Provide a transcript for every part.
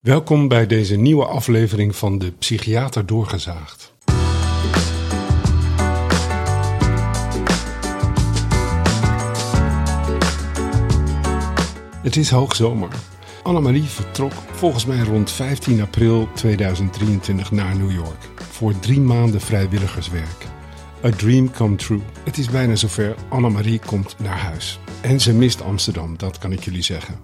Welkom bij deze nieuwe aflevering van de Psychiater Doorgezaagd. Het is hoogzomer. Annemarie vertrok volgens mij rond 15 april 2023 naar New York voor drie maanden vrijwilligerswerk. A dream come true. Het is bijna zover. Annemarie komt naar huis. En ze mist Amsterdam, dat kan ik jullie zeggen.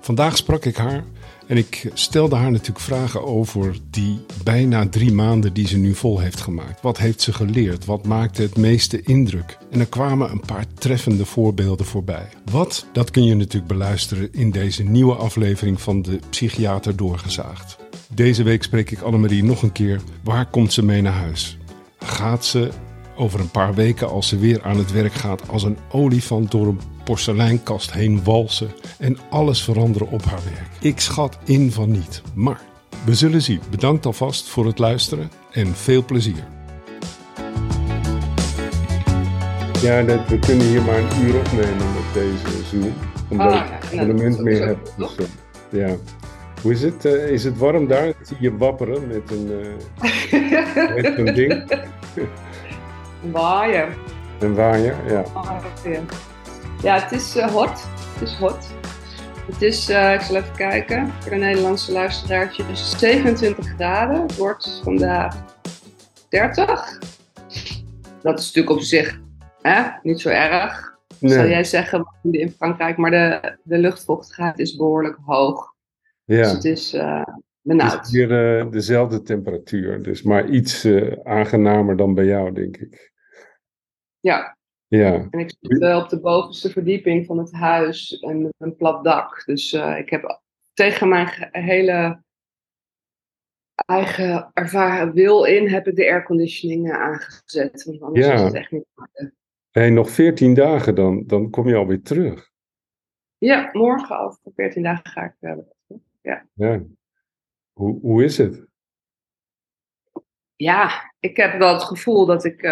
Vandaag sprak ik haar en ik stelde haar natuurlijk vragen over die bijna drie maanden die ze nu vol heeft gemaakt. Wat heeft ze geleerd? Wat maakte het meeste indruk? En er kwamen een paar treffende voorbeelden voorbij. Wat? Dat kun je natuurlijk beluisteren in deze nieuwe aflevering van de Psychiater Doorgezaagd. Deze week spreek ik Annemarie nog een keer. Waar komt ze mee naar huis? Gaat ze over een paar weken, als ze weer aan het werk gaat, als een olifant door een porseleinkast heen walsen en alles veranderen op haar werk. Ik schat in van niet, maar we zullen zien. Bedankt alvast voor het luisteren en veel plezier. Ja, we kunnen hier maar een uur opnemen met deze Zoom. Omdat Ah, ik ja, geen nou, abonnement dat meer heb. Dus, ja. Hoe is het? eh, is het warm daar? Ik zie je wapperen met een, eh met zo'n ding. Waaien. Een waaier, ja. Waaien. Ja, het is eh, hot. Het is hot. Het is, eh, ik zal even kijken, voor de Nederlandse luisteraartje, dus 27 graden. Het wordt vandaag 30. Dat is natuurlijk op zich hè, niet zo erg, zou jij zeggen, in Frankrijk. Maar de, de luchtvochtigheid is behoorlijk hoog. Dus ja. het is Het benauwd. is hier eh, dezelfde temperatuur, dus maar iets aangenamer dan bij jou, denk ik. Ja, Ja, En ik zit eh, op de bovenste verdieping van het huis en met een plat dak. Dus eh, ik heb tegen mijn hele eigen ervaren wil in, heb ik de airconditioning eh, aangezet. Want anders Ja. is het echt niet hey, nog 14 dagen dan, dan kom je alweer terug. Ja, morgen over 14 dagen ga ik eh, Ja. Hoe, hoe is het? Ja, ik heb wel het gevoel dat ik,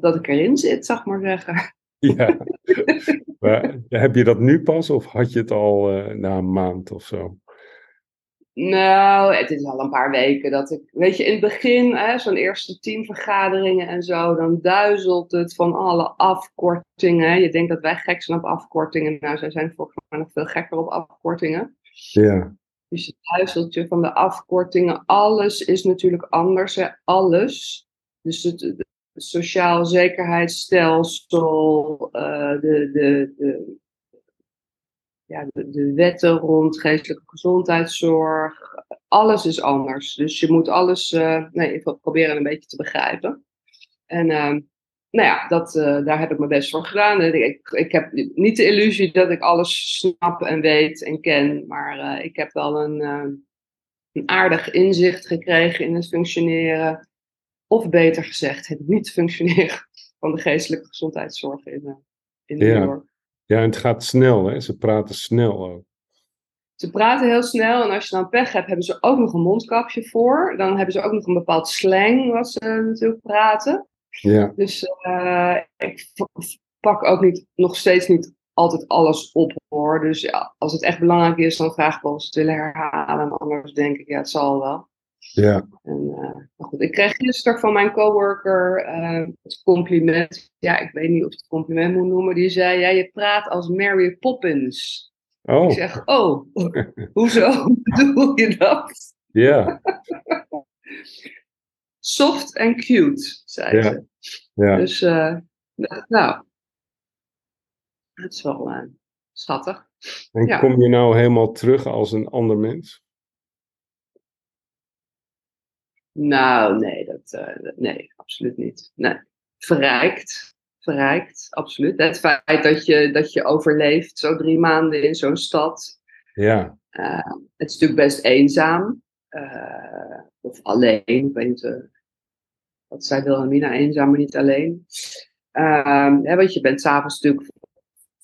dat ik erin zit, zeg maar zeggen. Ja. Maar, heb je dat nu pas of had je het al eh, na een maand of zo? Nou, het is al een paar weken dat ik, weet je, in het begin, hè, zo'n eerste teamvergaderingen en zo, dan duizelt het van alle afkortingen. Je denkt dat wij gek zijn op afkortingen. Nou, zij zijn volgens mij nog veel gekker op afkortingen. Ja, Dus het duizeltje van de afkortingen, alles is natuurlijk anders, hè, alles. Dus het sociaal zekerheidsstelsel, eh, de, de, de, ja, de, wetten rond geestelijke gezondheidszorg, alles is anders. Dus je moet alles, eh, nee, proberen een beetje te begrijpen. En ehm, nou ja, dat, eh, daar heb ik mijn best voor gedaan. Ik, ik heb niet de illusie dat ik alles snap en weet en ken, maar ik heb wel een, een aardig inzicht gekregen in het functioneren, of beter gezegd, het niet functioneren van de geestelijke gezondheidszorg in, eh, in New Ja. York. ja, en het gaat snel, hè? Ze praten snel ook. Ze praten heel snel en als je dan pech hebt, hebben ze ook nog een mondkapje voor. Dan hebben ze ook nog een bepaald slang wat ze natuurlijk praten. Ja, Dus eh, ik pak ook niet, nog steeds niet altijd alles op hoor. Dus ja, als het echt belangrijk is, dan vraag ik wel het willen herhalen. Maar anders denk ik, ja, het zal wel. Ja, En, eh, goed, ik kreeg gisteren van mijn coworker eh het compliment. Ja, ik weet niet of ik het compliment moet noemen. Die zei, ja, je praat als Mary Poppins. Ik oh, zeg, oh, hoezo bedoel je dat? ja, Soft en cute, zei Ja. ze. ja. Dus, eh, nou, het is wel schattig. En ja. kom je nou helemaal terug als een ander mens? Nou, nee, dat, eh, nee, absoluut niet. Nee. Verrijkt, verrijkt, absoluut. Het feit dat je, dat je overleeft zo drie maanden in zo'n stad. Ja, eh, het is natuurlijk best eenzaam. eh, of alleen, ik weet niet. wat zei Wilhelmina, eenzaam maar niet alleen. Ehm, hè, want je bent s'avonds natuurlijk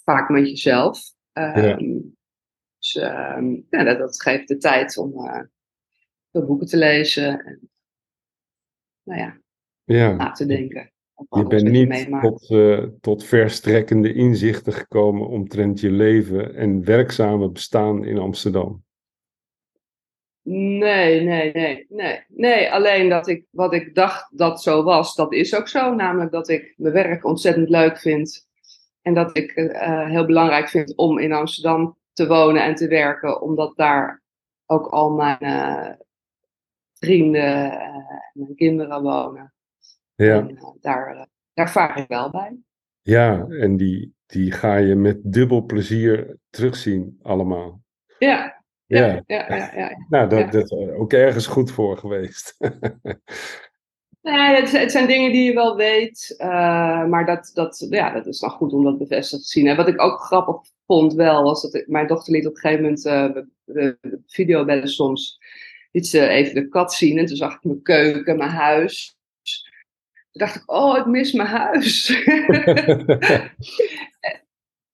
vaak met jezelf. Ehm, Dus ehm, ja, dat, dat geeft de tijd om veel boeken te lezen. En, nou ja, ja. na te denken. Je bent niet tot, eh, tot verstrekkende inzichten gekomen omtrent je leven en werkzame bestaan in Amsterdam. Nee, nee, nee, nee. Nee, alleen dat ik wat ik dacht dat zo was, dat is ook zo. Namelijk dat ik mijn werk ontzettend leuk vind. En dat ik uh, heel belangrijk vind om in Amsterdam te wonen en te werken, omdat daar ook al mijn uh, vrienden en mijn kinderen wonen. Ja. En, uh, daar, daar vaar ik wel bij. Ja, en die, die ga je met dubbel plezier terugzien allemaal. Ja, ja, ja, ja. ja, Nou, dat, dat is ook ergens goed voor geweest. nee, het, het, zijn dingen die je wel weet, uh, maar dat, dat, ja, dat is dan goed om dat bevestigd te zien. En wat ik ook grappig vond wel, was dat ik, mijn dochter liet op een gegeven moment uh, video bellen soms, liet ze even de kat zien en toen zag ik mijn keuken, mijn huis. Toen dacht ik, oh, ik mis mijn huis.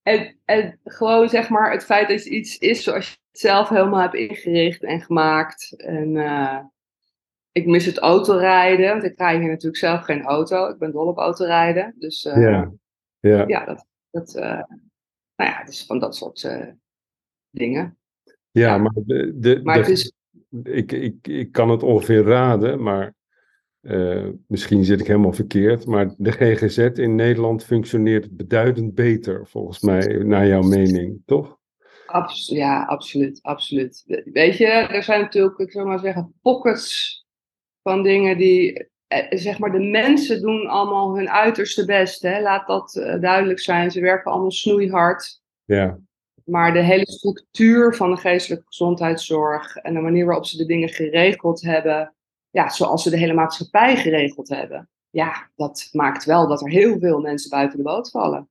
en, en gewoon zeg maar het feit dat iets is zoals je het zelf helemaal hebt ingericht en gemaakt. En uh, ik mis het autorijden, want ik rij hier natuurlijk zelf geen auto. Ik ben dol op autorijden. Dus uh, ja. Ja. ja, dat, dat uh, nou ja, dus van dat soort dingen. Ja, ja, maar, de, de, maar de, het is... ik, ik, ik kan het ongeveer raden, maar uh, misschien zit ik helemaal verkeerd, maar de GGZ in Nederland functioneert beduidend beter, volgens mij, naar jouw mening, toch? Abs ja, absoluut, absoluut. Weet je, er zijn natuurlijk, ik zou maar zeggen, pockets van dingen die, eh, zeg maar, de mensen doen allemaal hun uiterste best. Hè? Laat dat uh, duidelijk zijn. Ze werken allemaal snoeihard. Ja. Maar de hele structuur van de geestelijke gezondheidszorg en de manier waarop ze de dingen geregeld hebben, ja, zoals ze de hele maatschappij geregeld hebben, ja, dat maakt wel dat er heel veel mensen buiten de boot vallen.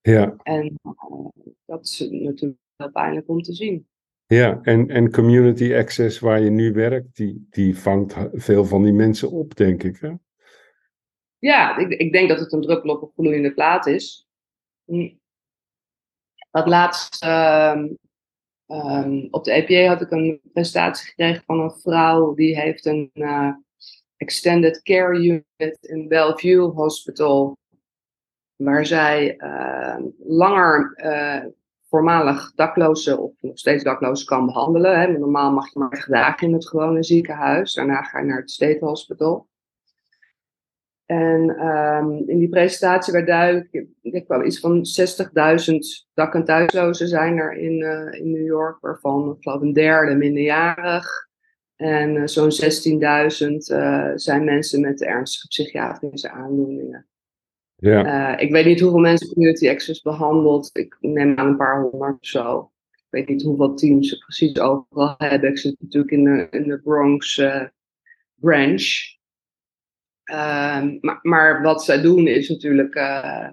Ja. En uh, dat is natuurlijk heel pijnlijk om te zien. Ja, en, en community access waar je nu werkt, die, die vangt veel van die mensen op, denk ik. Hè? Ja, ik, ik denk dat het een druppel op een gloeiende plaat is. Dat laatste uh, Um, op de EPA had ik een presentatie gekregen van een vrouw die heeft een uh, extended care unit in Bellevue Hospital, waar zij uh, langer uh, voormalig daklozen of nog steeds daklozen kan behandelen. Hè. Normaal mag je maar dagen in het gewone ziekenhuis, daarna ga je naar het State Hospital. En um, in die presentatie werd duidelijk, ik denk wel iets van 60.000 dak- en thuislozen zijn er in, uh, in New York, waarvan ik geloof een derde minderjarig. En uh, zo'n 16.000 uh, zijn mensen met ernstige psychiatrische aandoeningen. Ja. ik weet niet hoeveel mensen Community Access behandelt. Ik neem aan een paar honderd of zo. Ik weet niet hoeveel teams ze precies overal hebben. Ik zit natuurlijk in de, in de Bronx branch. Ehm, maar, maar, wat zij doen is natuurlijk, uh,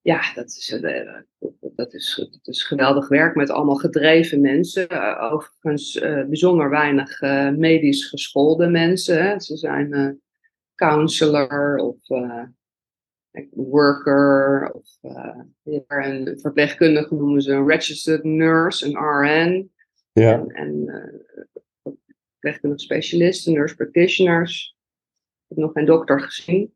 ja, dat is, uh, dat, is, dat is geweldig werk met allemaal gedreven mensen. Uh, overigens bijzonder weinig medisch geschoolde mensen. Hè. Ze zijn counselor of worker of een verpleegkundige noemen ze een registered nurse, een RN. Ja. En, en verpleegkundige specialisten, nurse practitioners. Heb nog geen dokter gezien.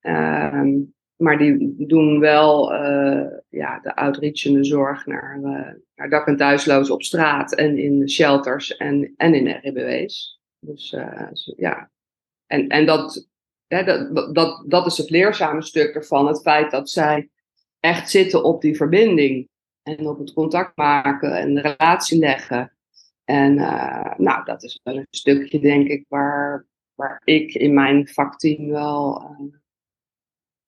Ehm, maar die doen wel uh, ja, de outreachende zorg naar, uh, naar dak- en thuislozen op straat en in shelters en, en in RBW's. Dus uh, ja, en, en dat, hè, dat, dat, dat is het leerzame stuk ervan. Het feit dat zij echt zitten op die verbinding en op het contact maken en de relatie leggen. En nou, dat is wel een stukje, denk ik, waar, waar ik in mijn vakteam wel, uh,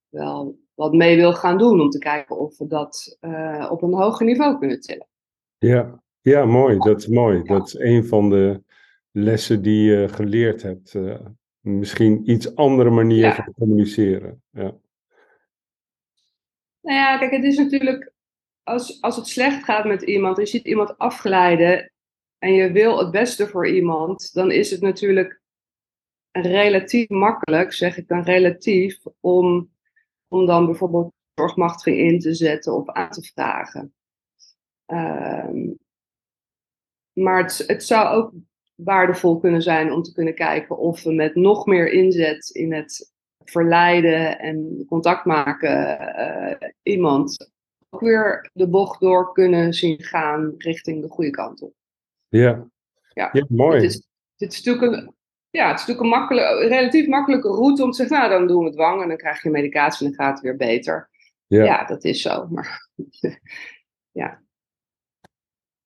wel wat mee wil gaan doen. Om te kijken of we dat uh, op een hoger niveau kunnen tillen. Ja, ja mooi. Dat is mooi. Dat is een van de lessen die je geleerd hebt. Uh, misschien iets andere manier ja. van communiceren. Ja. Nou ja, kijk, het is natuurlijk. Als, als het slecht gaat met iemand, je ziet iemand afglijden en je wil het beste voor iemand, dan is het natuurlijk relatief makkelijk, zeg ik dan relatief, om, om dan bijvoorbeeld zorgmachtiging in te zetten of aan te vragen. Ehm, maar het, het zou ook waardevol kunnen zijn om te kunnen kijken of we met nog meer inzet in het verleiden en contact maken uh, iemand ook weer de bocht door kunnen zien gaan richting de goede kant op. Ja, Ja, Ja, mooi. Het is, het is natuurlijk een, ja, het is natuurlijk een, makkelijk, een relatief makkelijke route om te zeggen, nou dan doen we dwang en dan krijg je medicatie en dan gaat het weer beter. Ja. Ja, dat is zo. Maar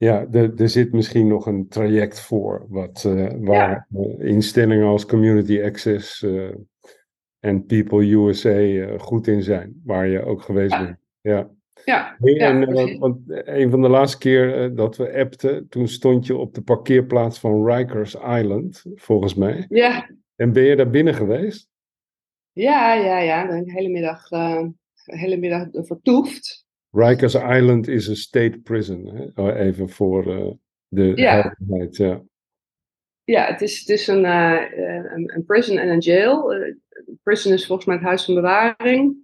Ja, er, er zit misschien nog een traject voor, wat, eh, waar eh, instellingen als Community Access eh, en People USA goed in zijn, waar je ook geweest Ja. bent. Ja. Ja, en, eh, want een van de laatste keer eh, dat we appten, toen stond je op de parkeerplaats van Rikers Island, volgens mij. ja, En ben je daar binnen geweest? ja, ja, ja. De hele middag, eh, de hele middag vertoefd. Rikers Island is een state prison, hè? Oh, even voor eh, de Ja. helderheid. Ja. Ja, het is, het is een, eh, eh, een, een prison en een jail. Eh, prison is volgens mij het huis van bewaring.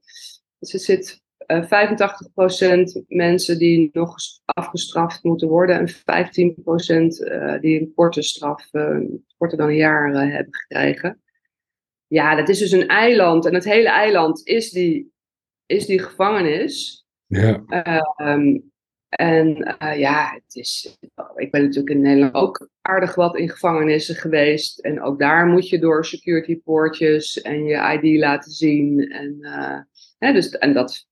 Dus er zit eh 85% mensen die nog ges- afgestraft moeten worden en 15% eh, die een korte straf, eh, korter dan een jaar eh, hebben gekregen. Ja, dat is dus een eiland en het hele eiland is die, is die gevangenis. Ja. Ehm, en eh, ja, het is, ik ben natuurlijk in Nederland ook aardig wat in gevangenissen geweest. En ook daar moet je door security poortjes en je ID laten zien. En, eh, hè, dus, en dat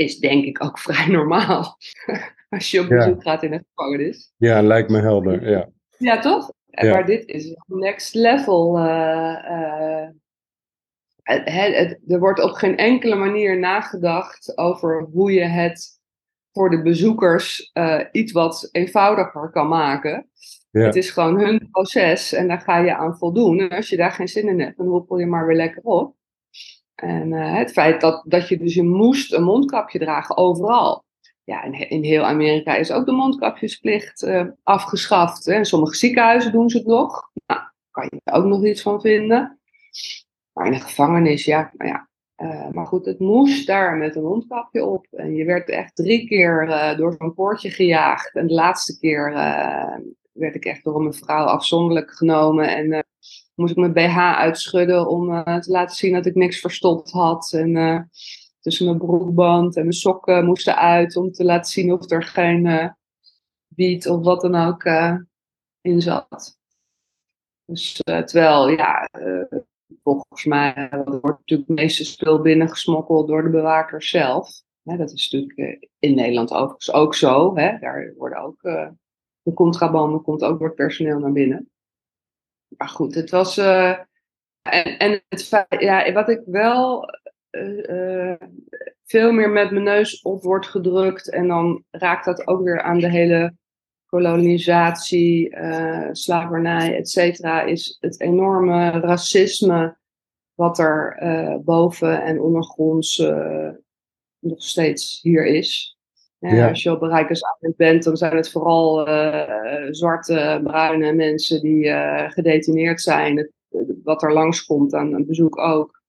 is denk ik ook vrij normaal. Als je op Ja. bezoek gaat in een gevangenis. ja, lijkt me helder. Ja. Ja, toch? Ja. Maar dit is next level. eh, eh, het- het- er wordt op geen enkele manier nagedacht over hoe je het voor de bezoekers eh, iets wat eenvoudiger kan maken. Ja. Het is gewoon hun proces en daar ga je aan voldoen. En als je daar geen zin in hebt, dan roepel je maar weer lekker op. En eh, het feit dat, dat je dus je moest een mondkapje dragen overal. Ja, in, in heel Amerika is ook de mondkapjesplicht eh, afgeschaft. Hè. Sommige ziekenhuizen doen ze het nog. Nou, kan je er ook nog iets van vinden. Maar in de gevangenis, ja, maar ja. Eh, maar goed, het moest daar met een mondkapje op. En je werd echt drie keer door zo'n poortje gejaagd. En de laatste keer werd ik echt door een mevrouw afzonderlijk genomen. En moest ik mijn BH uitschudden om eh, te laten zien dat ik niks verstopt had. En eh, tussen mijn broekband en mijn sokken moesten uit om te laten zien of er geen eh wiet of wat dan ook in zat. Dus terwijl, ja, volgens mij wordt natuurlijk het meeste spul binnengesmokkeld door de bewakers zelf. Dat is natuurlijk in Nederland overigens ook zo. Hè? Daar worden ook, de contrabande komt ook door personeel naar binnen. Maar goed, het was. eh, en, en het ja, wat ik wel eh, eh, veel meer met mijn neus op wordt gedrukt. En dan raakt dat ook weer aan de hele kolonisatie, slavernij, et cetera. Is het enorme racisme wat er boven en ondergronds nog steeds hier is. Ja, Ja. Als je op bereikersavond bent, dan zijn het vooral eh, zwarte, bruine mensen die eh, gedetineerd zijn. Het, wat er langskomt aan een bezoek ook.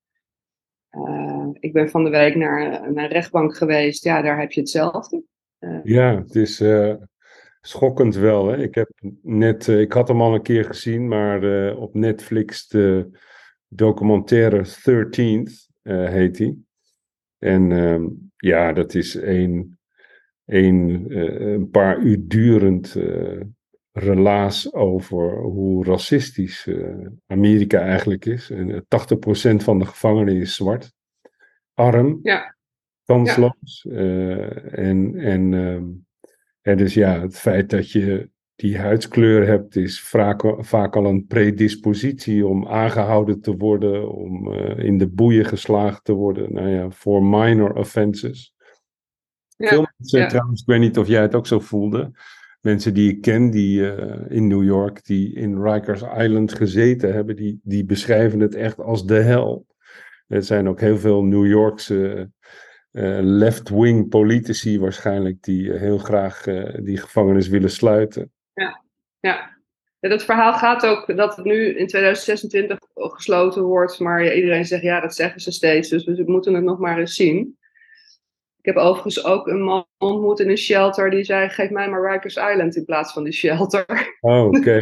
Eh, ik ben van de week naar, naar een rechtbank geweest. Ja, daar heb je hetzelfde. Ja, het is eh, schokkend wel. Hè? Ik, heb net, eh, ik had hem al een keer gezien, maar eh, op Netflix de documentaire 13th eh, heet die. En ehm, ja, dat is een, een, eh, een paar uur durend eh, relaas over hoe racistisch eh, Amerika eigenlijk is. En eh, 80% van de gevangenen is zwart, arm, Ja. kansloos. en en ehm, en dus ja, het feit dat je die huidskleur hebt, is vaak, vaak al een predispositie om aangehouden te worden, om in de boeien geslagen te worden. Nou ja, voor minor offenses. Ja, Veel mensen, ja. trouwens, ik weet niet of jij het ook zo voelde. Mensen die ik ken, die eh, in New York, die in Rikers Island gezeten hebben, die, die beschrijven het echt als de hel. Er zijn ook heel veel New Yorkse eh, left-wing politici waarschijnlijk die eh, heel graag die gevangenis willen sluiten. Ja. ja, dat verhaal gaat ook dat het nu in 2026 gesloten wordt. Maar ja, iedereen zegt ja, dat zeggen ze steeds. Dus we moeten het nog maar eens zien. Ik heb overigens ook een man ontmoet in een shelter die zei: geef mij maar Rikers Island in plaats van die shelter. Oh, oké.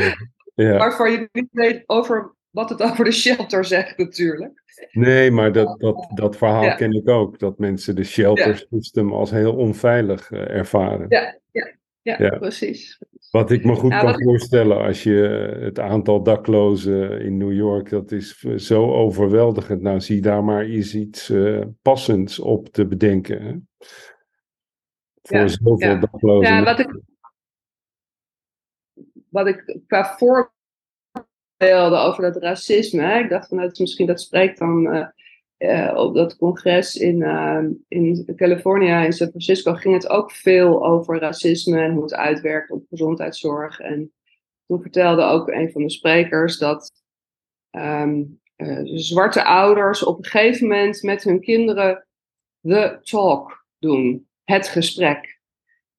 Waarvan je niet weet over wat het over de shelter zegt, natuurlijk. Nee, maar dat, dat, dat verhaal Ja. ken ik ook. Dat mensen de shelter Ja. system als heel onveilig eh, ervaren. Ja, ja, ja, Ja. precies. Wat ik me goed kan voorstellen als je het aantal daklozen in New York, dat is zo overweldigend. Nou, zie daar maar eens iets uh, passends op te bedenken. Hè? Voor ja, zoveel ja. daklozen. Ja, wat ik, wat ik qua voorbeelden over dat racisme, ik dacht van dat misschien dat spreekt dan uh, uh, op dat congres in, uh, in Californië, in San Francisco, ging het ook veel over racisme en hoe het uitwerkt op gezondheidszorg. En toen vertelde ook een van de sprekers dat um, zwarte ouders op een gegeven moment met hun kinderen the talk doen, het gesprek.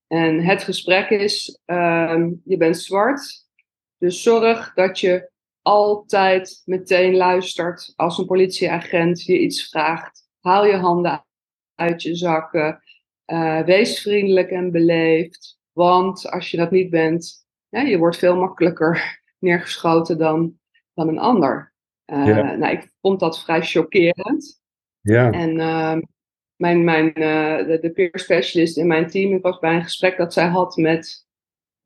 En het gesprek is, um, je bent zwart, dus zorg dat je altijd meteen luistert als een politieagent je iets vraagt. Haal je handen uit je zakken. Uh, wees vriendelijk en beleefd. Want als je dat niet bent, ja, je wordt veel makkelijker neergeschoten dan, dan een ander. Uh, nou, ik vond dat vrij chockerend. Ja. En uh, mijn, mijn, uh, de, de peer specialist in mijn team, ik was bij een gesprek dat zij had met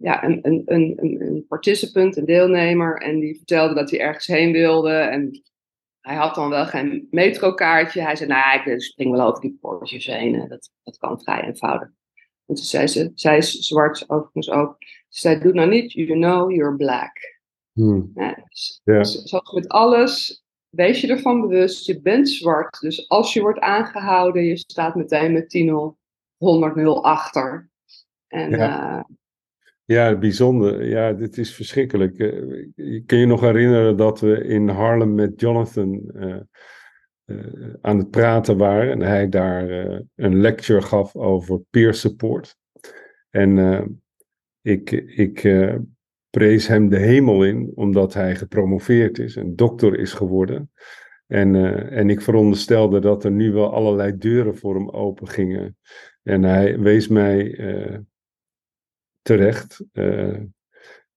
ja, een, een, een, een participant, een deelnemer. En die vertelde dat hij ergens heen wilde. En hij had dan wel geen metrokaartje. Hij zei, nou, ik spring wel over die poortjes heen. Dat, dat kan vrij eenvoudig. En toen zei ze, zij is zwart overigens ook. Ze zei, doe nou niet, you know you're black. Hmm. Ja, dus, zoals met alles, wees je ervan bewust, je bent zwart. Dus als je wordt aangehouden, je staat meteen met 10-0, 100-0 achter. En ja. Uh, ja, bijzonder. Ja, dit is verschrikkelijk. Uh, kun je nog herinneren dat we in Harlem met Jonathan uh, uh, aan het praten waren en hij daar een lecture gaf over peer support. En ik, ik prees hem de hemel in, omdat hij gepromoveerd is en dokter is geworden. En, en ik veronderstelde dat er nu wel allerlei deuren voor hem open gingen. En hij wees mij terecht uh,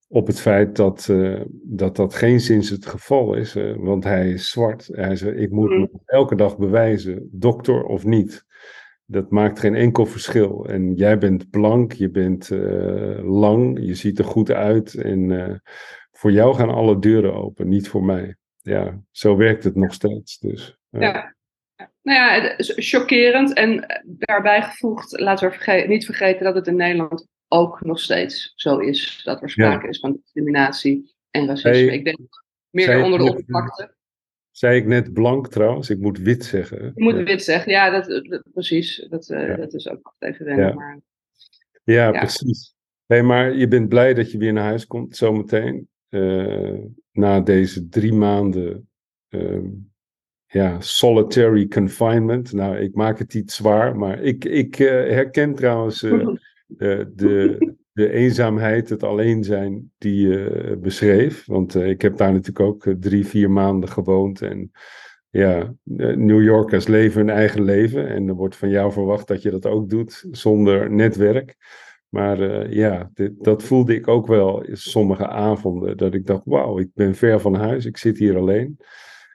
op het feit dat, uh, dat dat geen sinds het geval is. Uh, want hij is zwart. Hij zei, ik moet mm. me elke dag bewijzen, dokter of niet. Dat maakt geen enkel verschil. En jij bent blank, je bent lang, je ziet er goed uit. En voor jou gaan alle deuren open, niet voor mij. Ja, zo werkt het nog steeds. Dus, ja. Nou ja, chockerend. En daarbij gevoegd, laten we verge niet vergeten dat het in Nederland ook nog steeds zo is. Dat er sprake is van discriminatie en racisme. ik denk meer onder de oppervlakte. Zei ik net blank trouwens? Ik moet wit zeggen. Je moet wit zeggen, ja, dat, precies. Dat, uh, dat is ook nog even wennen. Ja, maar, ja, precies. Hey, maar je bent blij dat je weer naar huis komt zometeen. Uh, na deze drie maanden uh, ja, solitary confinement. Nou, ik maak het iets zwaar, maar ik, ik uh, herken trouwens de, de, de eenzaamheid, het alleen zijn die je beschreef. Want uh, ik heb daar natuurlijk ook uh, drie, vier maanden gewoond. En ja, New Yorkers leven hun eigen leven. En er wordt van jou verwacht dat je dat ook doet zonder netwerk. Maar ja, dat voelde ik ook wel sommige avonden. Dat ik dacht, wauw, ik ben ver van huis, ik zit hier alleen.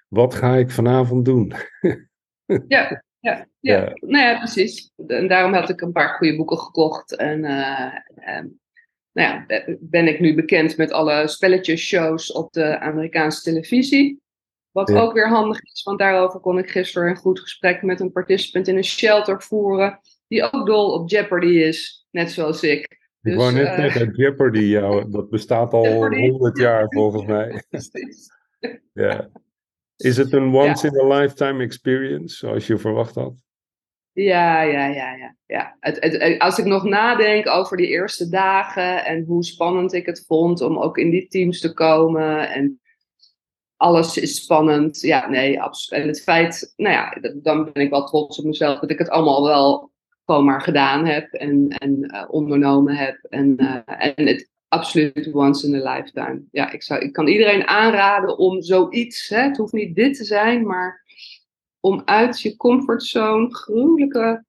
Wat ga ik vanavond doen? ja, ja, ja. nou ja, precies. En daarom had ik een paar goede boeken gekocht. En uh, nou ja, ben ik nu bekend met alle spelletjes-shows op de Amerikaanse televisie. Wat ook weer handig is, want daarover kon ik gisteren een goed gesprek met een participant in een shelter voeren. Die ook dol op Jeopardy is, net zoals ik. Ik dus, wou net uh, zeggen, Jeopardy, jou, dat bestaat al honderd jaar volgens mij. ja. Is het een once in a lifetime experience, zoals je verwacht had? Ja, ja, ja, ja. ja. Het, het, als ik nog nadenk over die eerste dagen en hoe spannend ik het vond om ook in die teams te komen en alles is spannend. Ja, nee, absoluut. En het feit, nou ja, dan ben ik wel trots op mezelf dat ik het allemaal wel gewoon maar gedaan heb en, en uh, ondernomen heb. En, uh, en het, absoluut once in a lifetime. Ja, ik, zou, ik kan iedereen aanraden om zoiets, hè, het hoeft niet dit te zijn, maar om uit je comfortzone, gruwelijke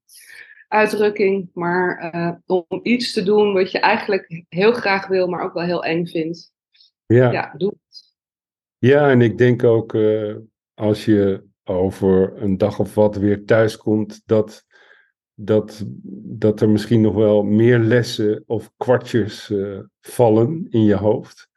uitdrukking, maar uh, om iets te doen wat je eigenlijk heel graag wil, maar ook wel heel eng vindt. Ja, ja doe het. Ja, en ik denk ook uh, als je over een dag of wat weer thuis komt, dat dat, dat er misschien nog wel meer lessen of kwartjes uh, vallen in je hoofd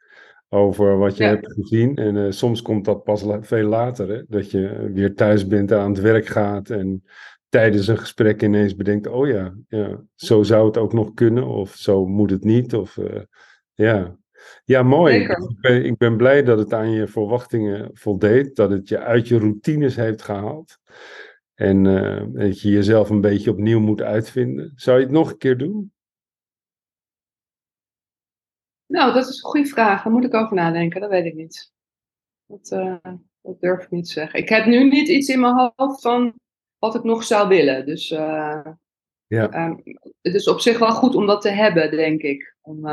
over wat je hebt gezien. En uh, soms komt dat pas la veel later, hè? dat je weer thuis bent, aan het werk gaat en tijdens een gesprek ineens bedenkt, oh ja, ja zo zou het ook nog kunnen of zo moet het niet. Of, uh, ja. ja, mooi. Ik ben, ik ben blij dat het aan je verwachtingen voldeed, dat het je uit je routines heeft gehaald. En uh, dat je jezelf een beetje opnieuw moet uitvinden. Zou je het nog een keer doen? Nou, dat is een goede vraag. Daar moet ik over nadenken. Dat weet ik niet. Dat, uh, dat durf ik niet te zeggen. Ik heb nu niet iets in mijn hoofd van wat ik nog zou willen. Dus uh, ja. Um, het is op zich wel goed om dat te hebben, denk ik. Om,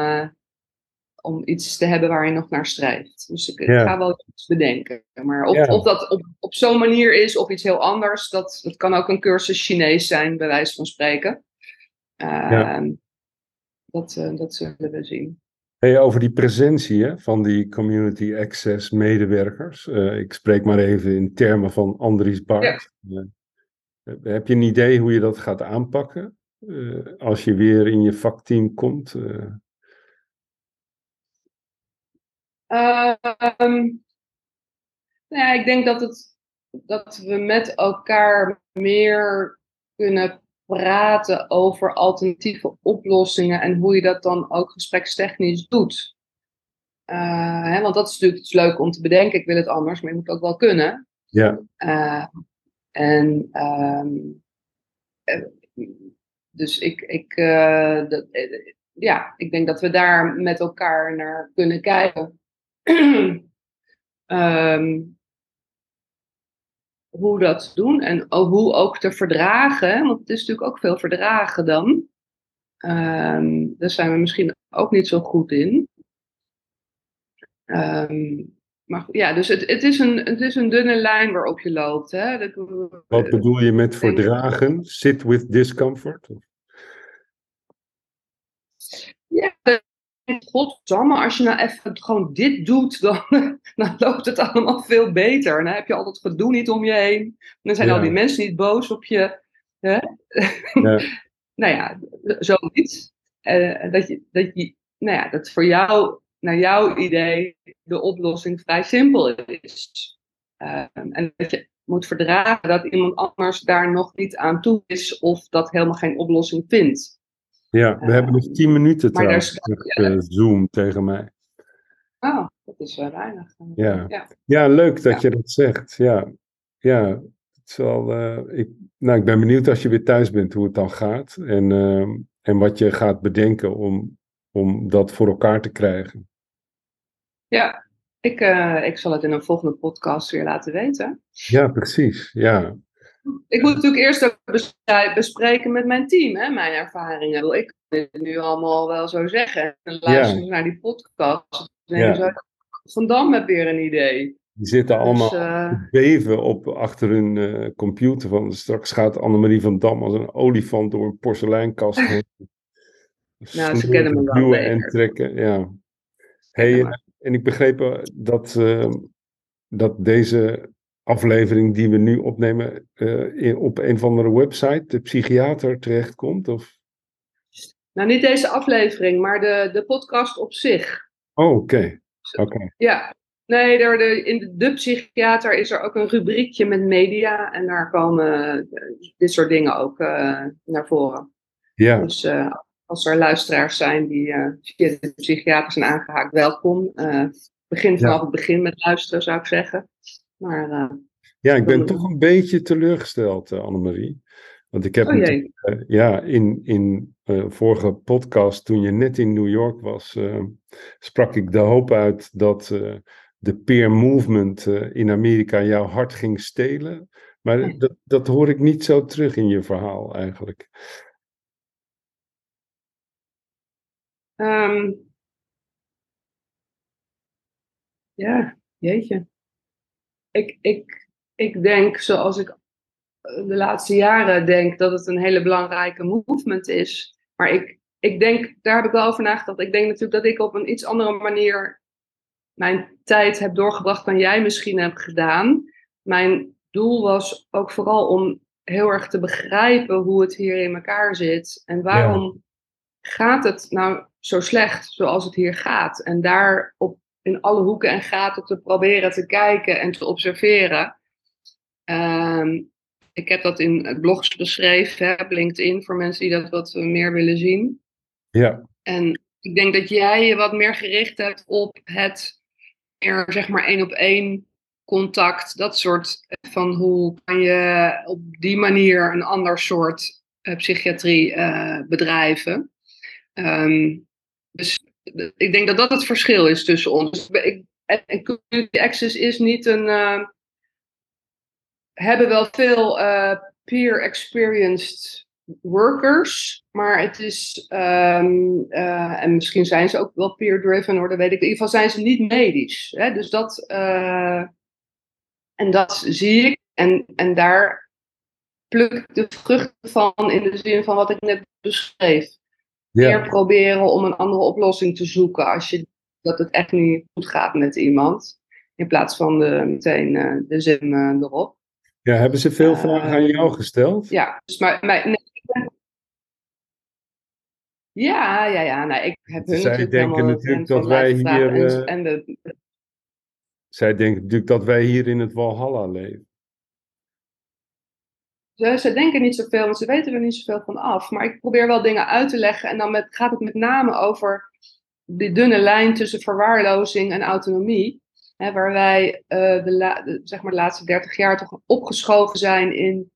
om iets te hebben waar je nog naar strijft. Dus ik, ja. ga wel iets bedenken. Maar of, ja. of dat op, op zo'n manier is of iets heel anders, dat, dat kan ook een cursus Chinees zijn, bij wijze van spreken. Uh, dat, dat zullen we zien. Hey, over die presentie hè, van die community access medewerkers. Uh, ik spreek maar even in termen van Andries Bart. Ja. Uh, heb je een idee hoe je dat gaat aanpakken? Als je weer in je vakteam komt? Um, ja, ik denk dat, het, dat we met elkaar meer kunnen praten over alternatieve oplossingen en hoe je dat dan ook gesprekstechnisch doet. Uh, hè, want dat is natuurlijk het is leuk om te bedenken, ik wil het anders, maar je moet het ook wel kunnen. Ja. Uh, en um, dus ik, ik, uh, dat, ja, ik denk dat we daar met elkaar naar kunnen kijken. Um, hoe dat doen en hoe ook te verdragen. Want het is natuurlijk ook veel verdragen dan. Um, daar zijn we misschien ook niet zo goed in. Um, maar ja, dus het, het, is een, het is een dunne lijn waarop je loopt. Hè? Dat, Wat bedoel je met verdragen? Sit with discomfort? Ja, godsamme, als je nou even gewoon dit doet, dan, dan loopt het allemaal veel beter. En dan heb je al dat gedoe niet om je heen. En dan zijn al die mensen niet boos op je. Hè? Ja. nou ja, zoiets. Uh, dat, je, dat, je, nou ja, dat voor jou, naar jouw idee, de oplossing vrij simpel is. Uh, en dat je moet verdragen dat iemand anders daar nog niet aan toe is of dat helemaal geen oplossing vindt. Ja, we hebben nog tien minuten trouwens. Ja. Zoom tegen mij. Oh, dat is wel weinig. Ja, ja. ja leuk dat je dat zegt. Ja, ja het wel, uh, ik, nou, ik ben benieuwd als je weer thuis bent hoe het dan gaat. En, uh, en wat je gaat bedenken om, om dat voor elkaar te krijgen. Ja, ik, uh, ik zal het in een volgende podcast weer laten weten. Ja, precies. Ja, ik moet natuurlijk eerst ook bespreken met mijn team, hè, mijn ervaringen. Ik kan dit nu allemaal wel zo zeggen. En luisteren naar die podcast. Zo, Van Dam heb weer een idee. Die zitten dus, allemaal uh, beven op, achter hun uh, computer. Van, straks gaat Annemarie van Dam als een olifant door een porseleinkast heen. nou, ze kennen me wel en trekken, ja. Hey, en ik begreep dat, uh, dat deze aflevering die we nu opnemen uh, in, op een of andere website, de psychiater, terechtkomt? Of? Nou, niet deze aflevering, maar de, de podcast op zich. Oh, oké. Okay. Ja, nee, er, de, in de, de, psychiater is er ook een rubriekje met media en daar komen uh, dit soort dingen ook uh, naar voren. Ja. Dus als er luisteraars zijn die via de psychiater zijn aangehaakt, welkom. begin vanaf ja. het begin met luisteren, zou ik zeggen. Maar, uh, ja, ik ben toch een beetje teleurgesteld, uh, Annemarie. Want ik heb oh, uh, ja, in, in vorige podcast, toen je net in New York was, sprak ik de hoop uit dat de peer movement in Amerika jouw hart ging stelen. Maar dat, dat hoor ik niet zo terug in je verhaal eigenlijk. Um, ja, jeetje ik, ik, ik denk, zoals ik de laatste jaren denk, dat het een hele belangrijke movement is. Maar ik, ik denk, daar heb ik wel over nagedacht. Ik denk natuurlijk dat ik op een iets andere manier mijn tijd heb doorgebracht dan jij misschien hebt gedaan. Mijn doel was ook vooral om heel erg te begrijpen hoe het hier in elkaar zit. En waarom gaat het nou zo slecht zoals het hier gaat? En daar op, in alle hoeken en gaten te proberen te kijken en te observeren. Ehm, ik heb dat in blogs beschreven, op LinkedIn, voor mensen die dat wat meer willen zien. Ja. En ik denk dat jij je wat meer gericht hebt op het meer, zeg maar, één op één contact. Dat soort van hoe kan je op die manier een ander soort uh, psychiatrie uh, bedrijven. Um, ik denk dat dat het verschil is tussen ons. Ik, en community access is niet een. Uh, hebben wel veel peer experienced workers, maar het is, um, uh, en misschien zijn ze ook wel peer-driven hoor, dat weet ik. In ieder geval zijn ze niet medisch. Hè? Dus dat, uh, en dat zie ik. En, en daar pluk ik de vruchten van in de zin van wat ik net beschreef. Meer proberen om een andere oplossing te zoeken als je dat het echt niet goed gaat met iemand. In plaats van de, meteen uh, de zin erop. Ja, hebben ze veel vragen aan jou gesteld? Ja, dus maar, maar nee, ja, ja, ja. Nou, ik heb hun Zij denken natuurlijk dat wij hier. En, en de... Zij denken natuurlijk dat wij hier in het Walhalla leven. Ze, ze denken niet zoveel, want ze weten er niet zoveel van af. Maar ik probeer wel dingen uit te leggen. En dan gaat het met name over die dunne lijn tussen verwaarlozing en autonomie. Hè, waar wij uh, de, zeg maar de laatste 30 jaar toch opgeschoven zijn in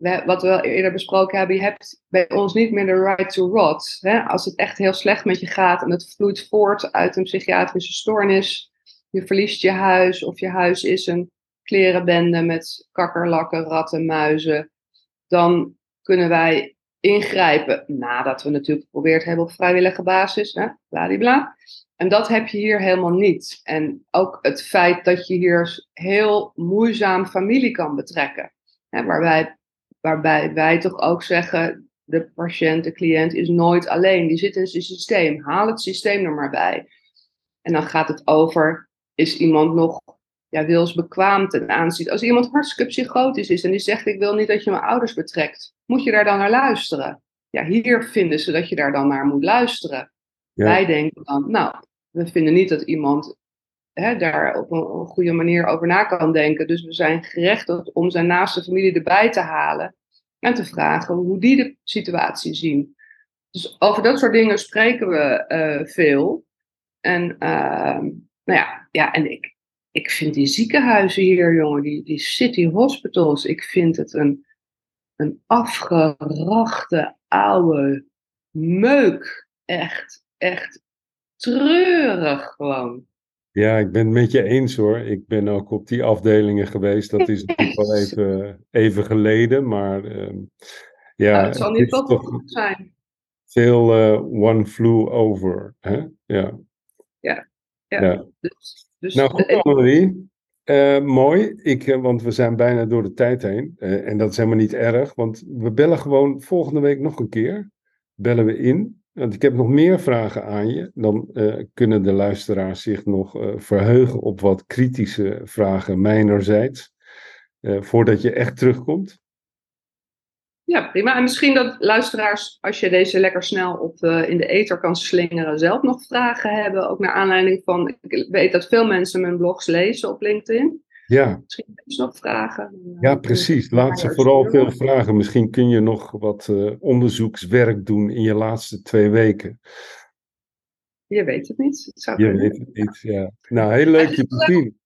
wat we al eerder besproken hebben, je hebt bij ons niet meer de right to rot. Hè? Als het echt heel slecht met je gaat en het vloeit voort uit een psychiatrische stoornis, je verliest je huis of je huis is een klerenbende met kakkerlakken, ratten, muizen, dan kunnen wij ingrijpen nadat we natuurlijk geprobeerd hebben op vrijwillige basis, hè? bladibla. En dat heb je hier helemaal niet. En ook het feit dat je hier heel moeizaam familie kan betrekken. Hè, waarbij waarbij wij toch ook zeggen, de patiënt, de cliënt is nooit alleen. Die zit in zijn systeem. Haal het systeem er maar bij. En dan gaat het over, is iemand nog ja, wilsbekwaam ten aanzien. Als iemand hartstikke psychotisch is en die zegt, ik wil niet dat je mijn ouders betrekt. Moet je daar dan naar luisteren? Ja, hier vinden ze dat je daar dan naar moet luisteren. Wij denken dan, nou, we vinden niet dat iemand hè, daar op een, goede manier over na kan denken. Dus we zijn gerechtigd om zijn naaste familie erbij te halen en te vragen hoe die de situatie zien. Dus over dat soort dingen spreken we uh, veel. En uh, nou ja, ja en ik, ik vind die ziekenhuizen hier, jongen, die, die city hospitals, ik vind het een, een afgerachte oude meuk. Echt, echt treurig gewoon. Ja, ik ben het met je eens hoor. Ik ben ook op die afdelingen geweest. Dat is natuurlijk wel even, even geleden, maar uh, ja. Nou, het zal niet toch goed zijn. Veel uh, one flew over. Hè? Ja. Ja. ja. ja. Dus, dus nou goed, Annemarie. Uh, mooi, ik, uh, want we zijn bijna door de tijd heen. Uh, en dat is helemaal niet erg, want we bellen gewoon volgende week nog een keer. Bellen we in. Want ik heb nog meer vragen aan je. Dan kunnen de luisteraars zich nog verheugen op wat kritische vragen mijnerzijds. Voordat je echt terugkomt. Ja, prima. En misschien dat luisteraars, als je deze lekker snel op, in de ether kan slingeren, zelf nog vragen hebben. Ook naar aanleiding van, ik weet dat veel mensen mijn blogs lezen op LinkedIn. Ja. Misschien nog vragen. Ja, precies. Laat ze vooral veel vragen. Misschien kun je nog wat uh, onderzoekswerk doen in je laatste twee weken. Je weet het niet. Het zou je kunnen. weet het niet, ja. Nou, heel leuk je te zien.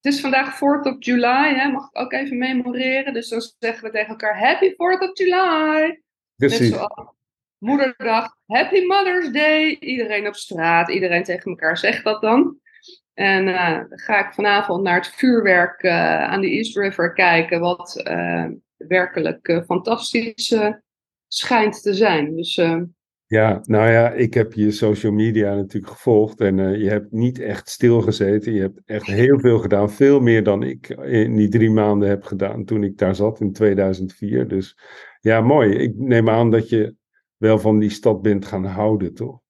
Het is vandaag 4th of July, hè? mag ik ook even memoreren. Dus dan zeggen we tegen elkaar Happy 4th of July. Precies. Moederdag, Happy Mother's Day. Iedereen op straat, iedereen tegen elkaar zegt dat dan. En uh, dan ga ik vanavond naar het vuurwerk uh, aan de East River kijken, wat uh, werkelijk fantastisch schijnt te zijn. Dus, ja, nou ja, ik heb je social media natuurlijk gevolgd en je hebt niet echt stilgezeten. Je hebt echt heel veel gedaan, veel meer dan ik in die drie maanden heb gedaan toen ik daar zat in 2004. Dus ja, mooi. Ik neem aan dat je wel van die stad bent gaan houden, toch?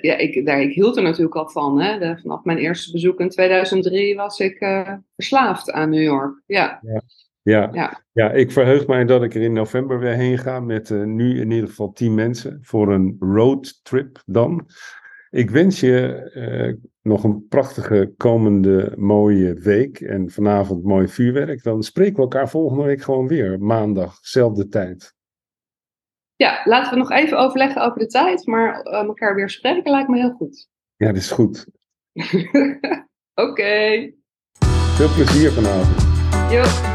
ja, ik, daar, ik hield er natuurlijk al van. Hè. vanaf mijn eerste bezoek in 2003 was ik uh, verslaafd aan New York. Ja. ja. Ja, ja. ja, ik verheug mij dat ik er in november weer heen ga met uh, nu in ieder geval tien mensen voor een roadtrip dan. Ik wens je uh, nog een prachtige komende mooie week en vanavond mooi vuurwerk. Dan spreken we elkaar volgende week gewoon weer, maandag, zelfde tijd. Ja, laten we nog even overleggen over de tijd, maar uh, elkaar weer spreken lijkt me heel goed. Ja, dat is goed. Oké. Okay. Veel plezier vanavond. Jo,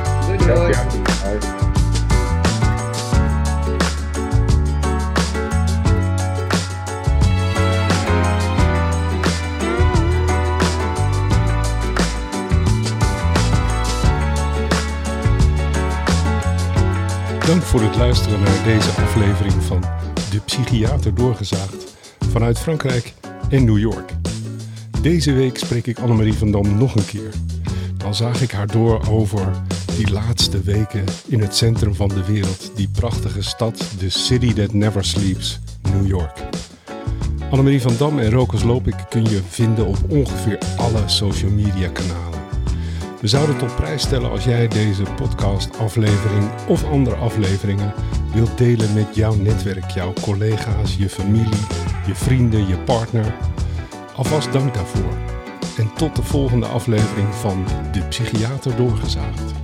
Dank voor het luisteren naar deze aflevering van De Psychiater Doorgezaagd vanuit Frankrijk en New York. Deze week spreek ik Annemarie van Dam nog een keer. Dan zag ik haar door over die laatste weken in het centrum van de wereld, die prachtige stad, de City That Never Sleeps, New York. Annemarie van Dam en Rokus Lopik kun je vinden op ongeveer alle social media kanalen. We zouden het op prijs stellen als jij deze podcast-aflevering of andere afleveringen wilt delen met jouw netwerk, jouw collega's, je familie, je vrienden, je partner. Alvast dank daarvoor. En tot de volgende aflevering van De Psychiater Doorgezaagd.